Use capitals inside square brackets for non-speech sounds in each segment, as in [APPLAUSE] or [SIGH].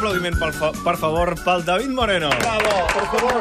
per, fa per favor, pel David Moreno. Bravo, per favor.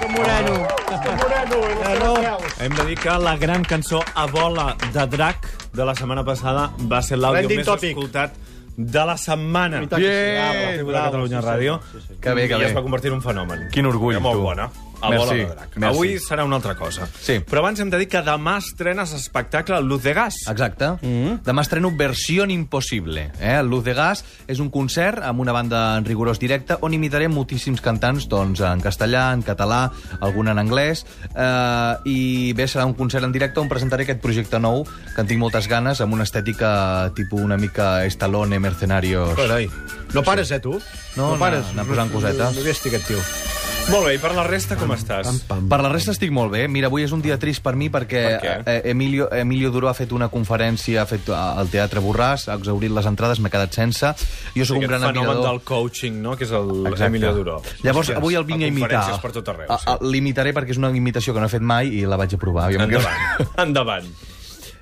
Com Moreno. Moreno, el Moreno. Hem de dir que la gran cançó A bola de drac de la setmana passada va ser l'àudio més topic. escoltat de la setmana. Bien. Bien. de Catalunya Ràdio. Que bé, que I bé. es va convertir en un fenomen. Quin orgull, Era molt tu. bona. A Merci, bola de drac. merci. Avui serà una altra cosa. Sí. Però abans hem de dir que demà estrenes espectacle Luz de Gas. Exacte. Mm -hmm. Demà estreno Versió Impossible. Eh? Luz de Gas és un concert amb una banda en rigorós directe on imitaré moltíssims cantants doncs, en castellà, en català, algun en anglès. Eh, I bé, serà un concert en directe on presentaré aquest projecte nou que en tinc moltes ganes, amb una estètica tipus una mica Stallone, Mercenarios... Carai. No pares, eh, tu? No, pares. anar- posant cosetes. No, no aquest tio. Molt bé, i per la resta com estàs? Per la resta estic molt bé. Mira, avui és un dia trist per mi perquè Per què? eh, Emilio, Emilio Duró ha fet una conferència ha fet eh, al Teatre Borràs, ha exaurit les entrades, m'he quedat sense. Jo sóc un Aquest gran fenomen admirador. del coaching, no?, que és el Exacte. Emilio Duró. Llavors, Hòsties, avui el vinc a imitar. per tot arreu, A- a- L'imitaré perquè és una imitació que no he fet mai i la vaig aprovar. Jo em quedo- Endavant, [LAUGHS] endavant.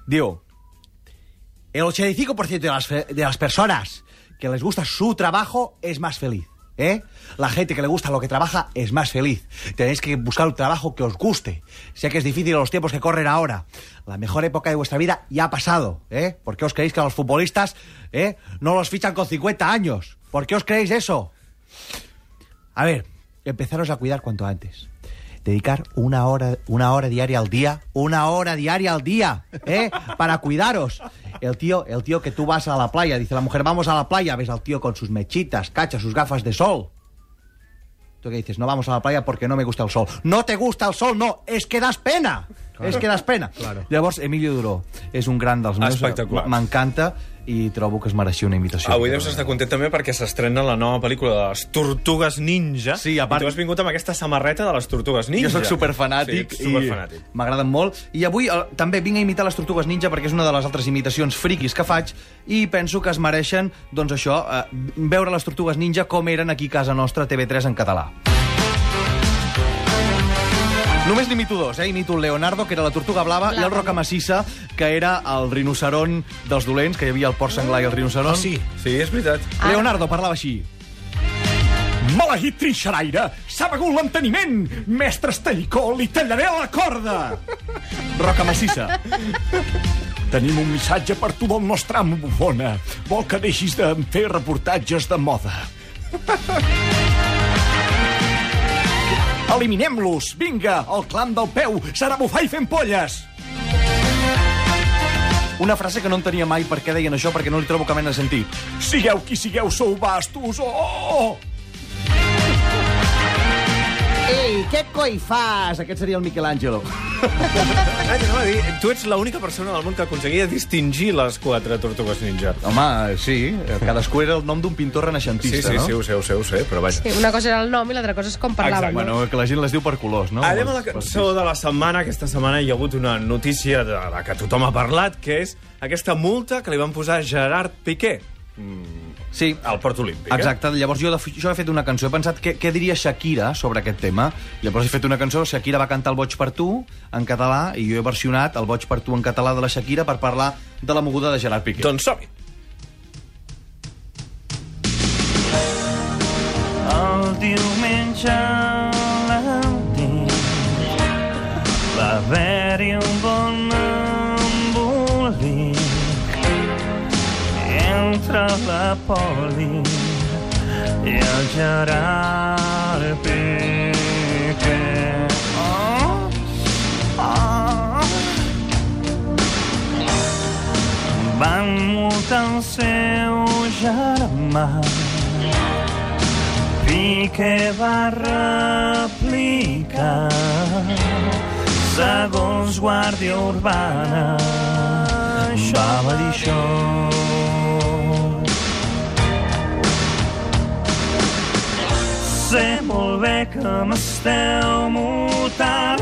Digo, el 85% de las, de las personas que les gusta su trabajo es más feliz. ¿Eh? La gente que le gusta lo que trabaja es más feliz. Tenéis que buscar un trabajo que os guste. Sé que es difícil los tiempos que corren ahora. La mejor época de vuestra vida ya ha pasado. ¿eh? ¿Por qué os creéis que a los futbolistas ¿eh? no los fichan con 50 años? ¿Por qué os creéis eso? A ver, empezaros a cuidar cuanto antes. Dedicar una hora, una hora diaria al día, una hora diaria al día, ¿eh? Para cuidaros. El tío, el tío que tú vas a la playa, dice la mujer, vamos a la playa, ves al tío con sus mechitas, cacha, sus gafas de sol. ¿Tú qué dices? No vamos a la playa porque no me gusta el sol. No te gusta el sol, no, es que das pena. És que das pena. Claro. Llavors, Emilio Duró és un gran dels meus. Espectacular. M'encanta i trobo que es mereixia una invitació. Avui deus estar content també perquè s'estrena la nova pel·lícula de les Tortugues Ninja. Sí, a part- I tu has vingut amb aquesta samarreta de les Tortugues Ninja. Jo sóc superfanàtic Sí, superfanàtic. i m'agraden molt. I avui eh, també vinc a imitar les Tortugues Ninja perquè és una de les altres imitacions friquis que faig i penso que es mereixen, doncs això, eh, veure les Tortugues Ninja com eren aquí a casa nostra a TV3 en català. Només n'imito dos, eh? Imito el Leonardo, que era la tortuga blava, i el Roca Massissa, que era el rinoceron dels dolents, que hi havia el porc senglar i el rinoceron. Ah, sí? Sí, és veritat. Leonardo parlava així. Maleït trinxeraire! S'ha begut l'enteniment! Mestre Estellicó, li tallaré la corda! Roca Massissa. Tenim un missatge per tu del nostre amo bufona. Vol que deixis de fer reportatges de moda. Eliminem-los! Vinga, el clam del peu serà bufar i fent polles! Una frase que no entenia mai per què deien això, perquè no li trobo cap mena de sentit. Sigueu qui sigueu, sou bastos! Oh! Ei, què coi fas? Aquest seria el Michelangelo. Ah, dir, tu ets l'única persona del món que aconseguia distingir les quatre Tortugues Ninja. Home, sí, cadascú era el nom d'un pintor Sí, renaixentista, sí, no? sí, ho sé, ho sé, ho sé, però vaja. Sí, una cosa era el nom i l'altra cosa és com parlaven. Exacte. Bueno, que la gent les diu per colors, no? Anem a la cançó de la setmana. Aquesta setmana hi ha hagut una notícia de la que tothom ha parlat, que és aquesta multa que li van posar a Gerard Piqué Sí, al Port Olímpic. Exacte, llavors jo, de, jo he fet una cançó, he pensat què, què diria Shakira sobre aquest tema, llavors he fet una cançó, Shakira va cantar el Boig per tu en català, i jo he versionat el Boig per tu en català de la Shakira per parlar de la moguda de Gerard Eh? Piqué. Doncs som-hi. El diumenge a l'Aldí va haver-hi un la Poli i el Gerard Piqué. Oh, oh. Van multar el seu germà Piqué va replicar segons Guàrdia Urbana va dir això bé que m'esteu mutant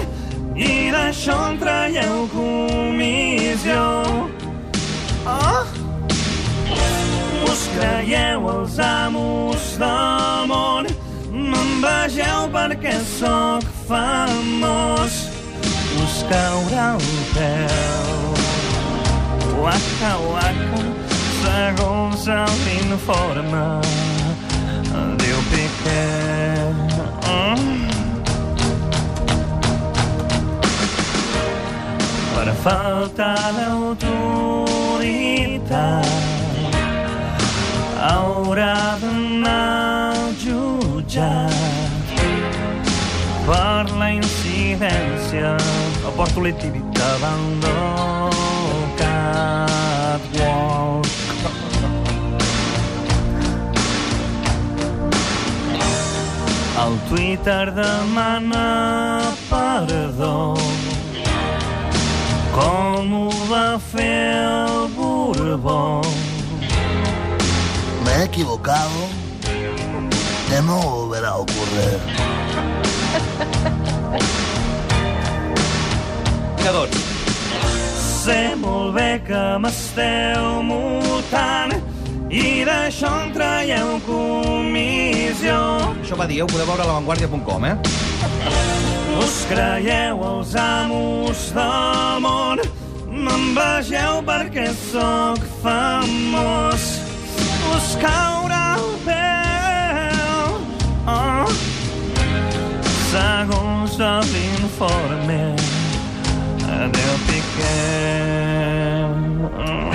i d'això en traieu comissió. Oh! us creieu els amos del món. Me'n vegeu perquè sóc famós. Us caurà el peu Waka, waka, segons l'informe diu què. Per faltar d'autoritat haurà d'anar al jutjat per la incidència. No porto l'etívic davant El Twitter demana perdó com ho va fer el Borbó. Me he equivocado. Que no volverá a ocurrir. Que doncs, Sé molt bé que m'esteu multant i d'això en traieu passió. Això va dir, ho podeu veure a lavanguardia.com, eh? Us creieu els amos del món, m'envegeu perquè sóc famós. Us caurà el pèl, oh, segons l'informe de Piqué. Oh.